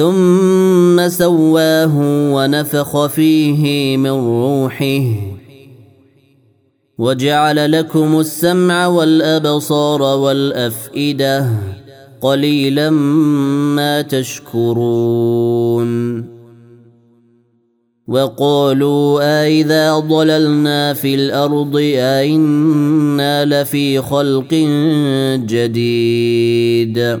ثم سواه ونفخ فيه من روحه. وجعل لكم السمع والأبصار والأفئدة قليلا ما تشكرون. وقالوا أإذا ضللنا في الأرض أئنا لفي خلق جديد.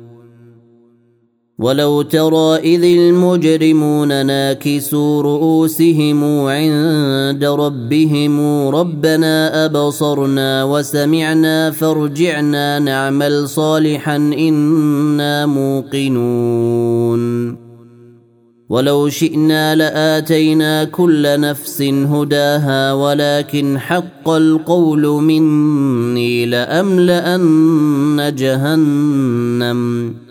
ولو ترى إذ المجرمون ناكسوا رؤوسهم عند ربهم ربنا أبصرنا وسمعنا فارجعنا نعمل صالحا إنا موقنون. ولو شئنا لآتينا كل نفس هداها ولكن حق القول مني لأملأن جهنم.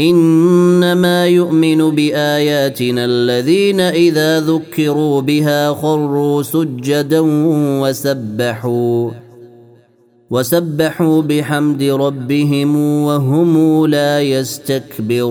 إنما يؤمن بآياتنا الذين إذا ذكروا بها خروا سجدا وسبحوا وسبحوا بحمد ربهم وهم لا يستكبرون.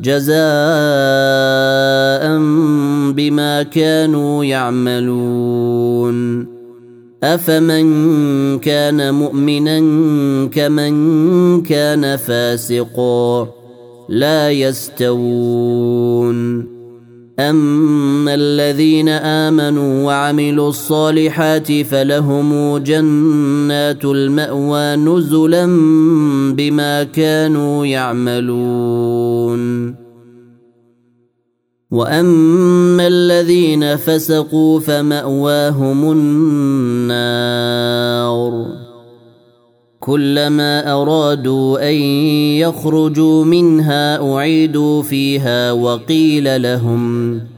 جزاء بما كانوا يعملون. أفمن كان مؤمنا كمن كان فاسقا. لا يستوون. أما الذين آمنوا وعملوا الصالحات فلهم جنات المأوى نزلا بما كانوا يعملون. وأما الذين فسقوا فمأواهم النار. كلما أرادوا أن يخرجوا منها أعيدوا فيها وقيل لهم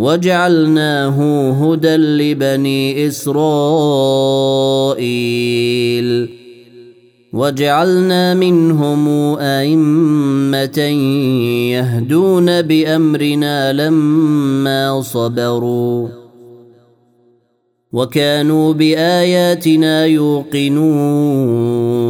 وجعلناه هدى لبني إسرائيل. وجعلنا منهم أئمة يهدون بأمرنا لما صبروا. وكانوا بآياتنا يوقنون.